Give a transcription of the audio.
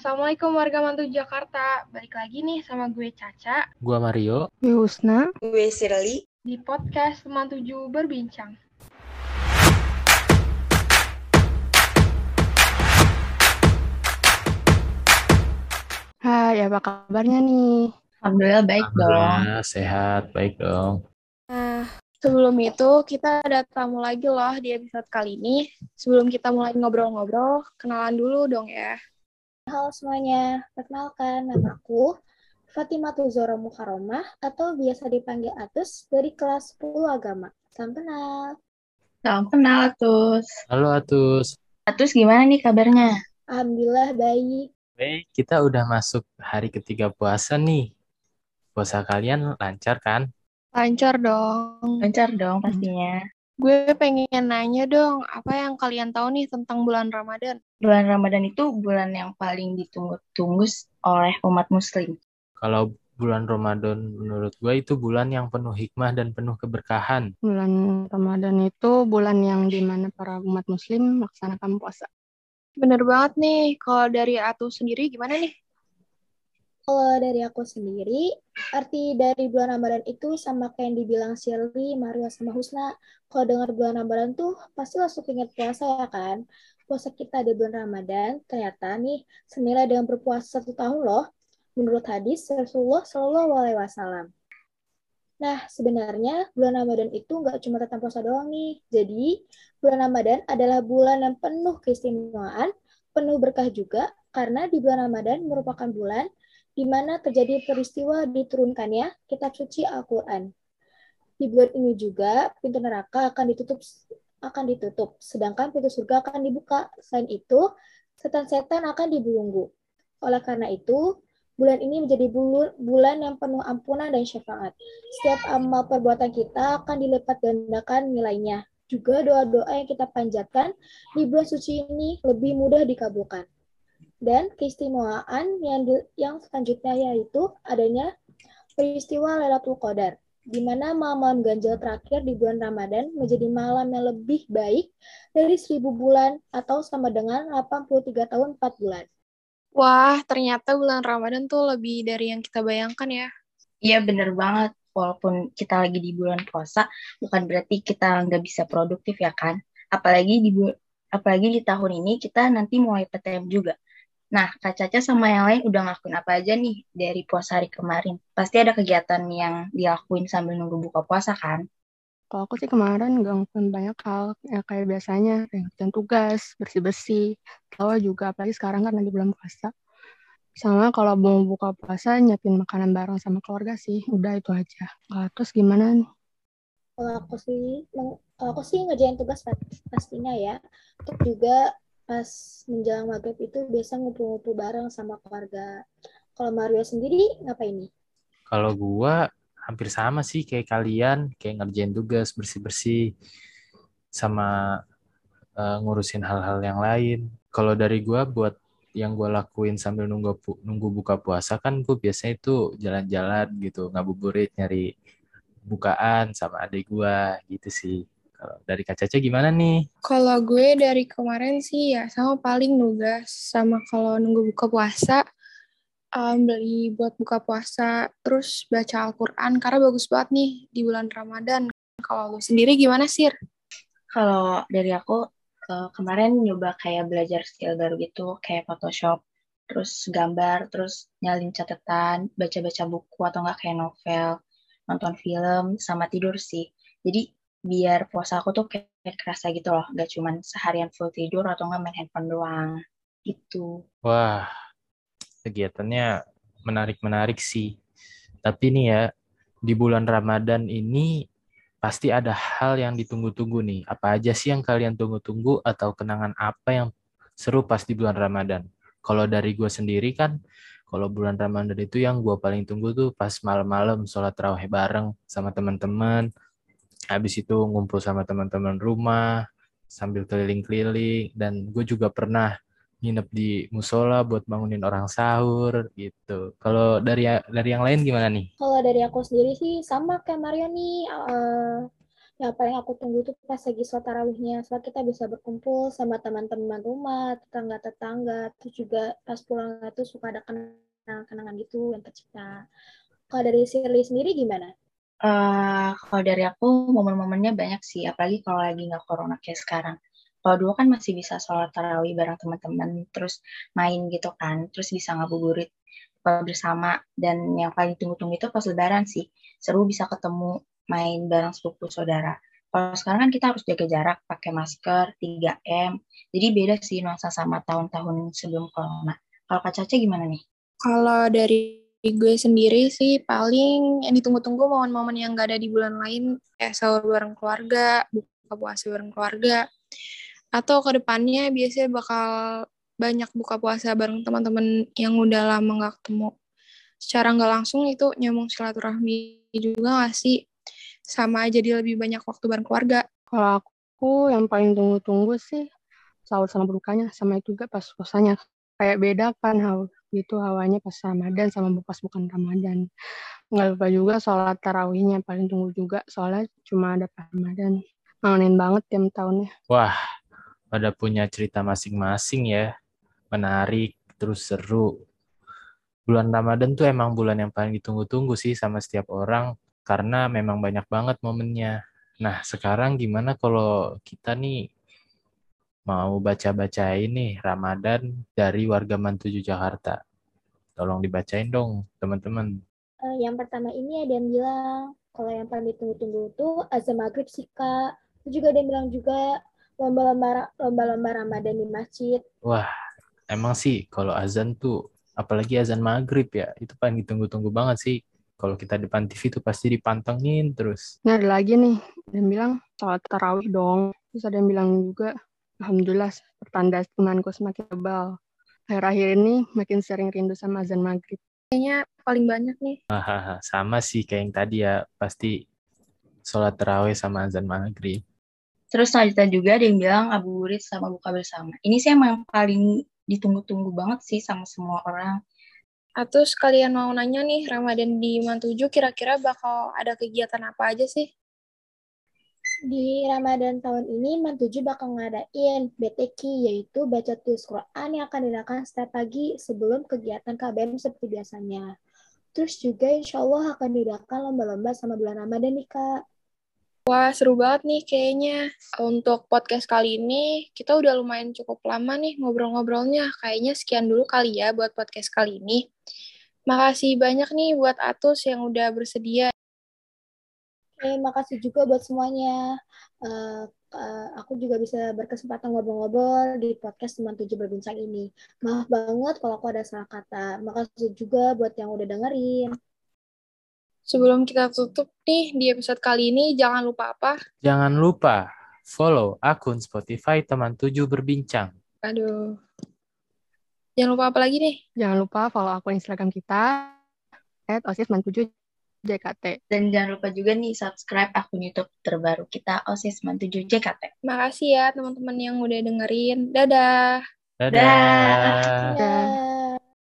Assalamualaikum warga mantu Jakarta. Balik lagi nih sama gue Caca Gua Mario. Gue Husna. Gue Sirli. di podcast Teman Tujuh Berbincang. Hai, apa kabarnya nih? Alhamdulillah baik dong. Alhamdulillah sehat, baik dong. Nah, sebelum itu kita ada tamu lagi loh di episode kali ini. Sebelum kita mulai ngobrol-ngobrol, kenalan dulu dong ya. Halo semuanya, perkenalkan nama aku Fatimah Zora Mukaromah atau biasa dipanggil Atus dari kelas 10 agama. Salam kenal. Salam kenal, Atus. Halo Atus. Atus gimana nih kabarnya? Alhamdulillah baik. Baik, kita udah masuk hari ketiga puasa nih. Puasa kalian lancar kan? Lancar dong. Lancar dong pastinya. Gue pengen nanya dong, apa yang kalian tahu nih tentang bulan Ramadan? Bulan Ramadan itu bulan yang paling ditunggu-tunggu oleh umat muslim. Kalau bulan Ramadan menurut gue itu bulan yang penuh hikmah dan penuh keberkahan. Bulan Ramadan itu bulan yang di mana para umat muslim melaksanakan puasa. Bener banget nih, kalau dari Atu sendiri gimana nih? Kalau dari aku sendiri, arti dari bulan Ramadan itu sama kayak yang dibilang Shirley, Mario, sama Husna. Kalau dengar bulan Ramadan tuh pasti langsung ingat puasa ya kan? Puasa kita di bulan Ramadan ternyata nih senilai dengan berpuasa satu tahun loh. Menurut hadis Rasulullah Shallallahu Alaihi Wasallam. Nah, sebenarnya bulan Ramadan itu nggak cuma tentang puasa doang nih. Jadi, bulan Ramadan adalah bulan yang penuh keistimewaan, penuh berkah juga, karena di bulan Ramadan merupakan bulan di mana terjadi peristiwa diturunkannya kitab suci Al-Quran. Di bulan ini juga, pintu neraka akan ditutup akan ditutup, sedangkan pintu surga akan dibuka. Selain itu, setan-setan akan dibelunggu. Oleh karena itu, bulan ini menjadi bulan yang penuh ampunan dan syafaat. Setiap amal perbuatan kita akan dilipat gandakan nilainya. Juga doa-doa yang kita panjatkan di bulan suci ini lebih mudah dikabulkan. Dan keistimewaan yang di, yang selanjutnya yaitu adanya peristiwa Lailatul Qadar, di mana malam ganjil terakhir di bulan Ramadan menjadi malam yang lebih baik dari seribu bulan atau sama dengan 83 tahun 4 bulan. Wah, ternyata bulan Ramadan tuh lebih dari yang kita bayangkan ya. Iya bener banget. Walaupun kita lagi di bulan puasa, bukan berarti kita nggak bisa produktif ya kan. Apalagi di apalagi di tahun ini kita nanti mulai PTM juga. Nah, Kak Caca sama yang lain udah ngelakuin apa aja nih dari puasa hari kemarin? Pasti ada kegiatan yang dilakuin sambil nunggu buka puasa kan? Kalau aku sih kemarin gak ngelakuin banyak hal ya kayak biasanya, kayak ngerjain tugas, bersih-bersih. Tahu juga apalagi sekarang kan lagi bulan puasa. Sama kalau mau buka puasa nyiapin makanan bareng sama keluarga sih, udah itu aja. Nah, terus gimana nih? Kalau aku sih, kalau aku sih ngerjain tugas pastinya ya. Terus juga pas menjelang maghrib itu biasa ngumpul-ngumpul bareng sama keluarga. Kalau Mario sendiri ngapain nih? Kalau gua hampir sama sih kayak kalian, kayak ngerjain tugas bersih-bersih sama uh, ngurusin hal-hal yang lain. Kalau dari gua buat yang gue lakuin sambil nunggu nunggu buka puasa kan gue biasanya itu jalan-jalan gitu ngabuburit nyari bukaan sama adik gue gitu sih kalau dari Kak Caca gimana nih? Kalau gue dari kemarin sih ya sama paling nugas sama kalau nunggu buka puasa um, beli buat buka puasa terus baca Al-Qur'an karena bagus banget nih di bulan Ramadan. Kalau lu sendiri gimana sih? Kalau dari aku uh, kemarin nyoba kayak belajar skill baru gitu kayak Photoshop terus gambar, terus nyalin catatan, baca-baca buku atau enggak kayak novel, nonton film, sama tidur sih. Jadi biar puasa aku tuh kayak kerasa gitu loh, gak cuman seharian full tidur atau nggak main handphone doang, gitu. Wah, kegiatannya menarik-menarik sih. Tapi nih ya, di bulan Ramadan ini pasti ada hal yang ditunggu-tunggu nih. Apa aja sih yang kalian tunggu-tunggu atau kenangan apa yang seru pas di bulan Ramadan? Kalau dari gue sendiri kan, kalau bulan Ramadan itu yang gue paling tunggu tuh pas malam-malam sholat raweh bareng sama teman-teman, habis itu ngumpul sama teman-teman rumah sambil keliling-keliling dan gue juga pernah nginep di musola buat bangunin orang sahur gitu. Kalau dari dari yang lain gimana nih? Kalau dari aku sendiri sih sama kayak Mario nih. Uh, Yang paling aku tunggu tuh pas lagi sholat tarawihnya, soalnya kita bisa berkumpul sama teman-teman rumah, tetangga-tetangga, terus juga pas pulang itu suka ada kenangan-kenangan gitu yang tercipta. Kalau dari Shirley sendiri gimana? Uh, kalau dari aku momen-momennya banyak sih, apalagi kalau lagi nggak corona kayak sekarang. Kalau dulu kan masih bisa sholat tarawih bareng teman-teman, terus main gitu kan, terus bisa ngabuburit bersama. Dan yang paling tunggu-tunggu itu pas lebaran sih, seru bisa ketemu main bareng sepupu saudara. Kalau sekarang kan kita harus jaga jarak, pakai masker, 3M. Jadi beda sih nuansa sama tahun-tahun sebelum corona. Kalau Kak Caca gimana nih? Kalau dari gue sendiri sih paling yang ditunggu-tunggu momen-momen yang gak ada di bulan lain kayak sahur bareng keluarga, buka puasa bareng keluarga. Atau ke depannya biasanya bakal banyak buka puasa bareng teman-teman yang udah lama gak ketemu. Secara nggak langsung itu nyambung silaturahmi juga gak sih? Sama jadi lebih banyak waktu bareng keluarga. Kalau aku yang paling tunggu-tunggu sih sahur sama berukanya sama itu juga pas puasanya. Kayak beda kan hal gitu hawanya pas Ramadan sama pas bukan Ramadan. Nggak lupa juga sholat tarawihnya paling tunggu juga soalnya cuma ada pas Ramadan. Ngangenin banget tiap tahunnya. Wah, pada punya cerita masing-masing ya. Menarik, terus seru. Bulan Ramadan tuh emang bulan yang paling ditunggu-tunggu sih sama setiap orang karena memang banyak banget momennya. Nah, sekarang gimana kalau kita nih mau baca-baca ini Ramadan dari warga Mantuju Jakarta. Tolong dibacain dong, teman-teman. Uh, yang pertama ini ada yang bilang, kalau yang paling ditunggu-tunggu itu azan maghrib sih, Kak. Itu juga ada yang bilang juga lomba-lomba lomba-lomba Ramadan di masjid. Wah, emang sih kalau azan tuh, apalagi azan maghrib ya, itu paling ditunggu-tunggu banget sih. Kalau kita depan TV tuh pasti dipantengin terus. Nah, ada lagi nih, ada yang bilang sholat tarawih dong. Terus ada yang bilang juga Alhamdulillah pertanda imanku semakin tebal. Akhir-akhir ini makin sering rindu sama azan maghrib. Kayaknya paling banyak nih. Hahaha, sama sih kayak yang tadi ya, pasti sholat terawih sama azan maghrib. Terus selanjutnya juga ada yang bilang abu burit sama buka bersama. Ini sih emang paling ditunggu-tunggu banget sih sama semua orang. Atau sekalian mau nanya nih, Ramadan di Mantuju kira-kira bakal ada kegiatan apa aja sih? Di Ramadan tahun ini, Mantuju bakal ngadain BTQ, yaitu baca tulis Quran yang akan dilakukan setiap pagi sebelum kegiatan KBM seperti biasanya. Terus juga insya Allah akan dilakukan lomba-lomba sama bulan Ramadan nih, Kak. Wah, seru banget nih kayaknya. Untuk podcast kali ini, kita udah lumayan cukup lama nih ngobrol-ngobrolnya. Kayaknya sekian dulu kali ya buat podcast kali ini. Makasih banyak nih buat Atus yang udah bersedia Oke, makasih juga buat semuanya. Uh, uh, aku juga bisa berkesempatan ngobrol-ngobrol di podcast teman tujuh berbincang ini. Maaf banget kalau aku ada salah kata. Makasih juga buat yang udah dengerin. Sebelum kita tutup nih di episode kali ini, jangan lupa apa? Jangan lupa follow akun Spotify teman tujuh berbincang. Aduh. Jangan lupa apa lagi nih? Jangan lupa follow akun Instagram kita at osis 97 JKT. Dan jangan lupa juga nih subscribe akun YouTube terbaru kita OSIS 97 JKT. Makasih ya teman-teman yang udah dengerin. Dadah. Dadah. Dadah.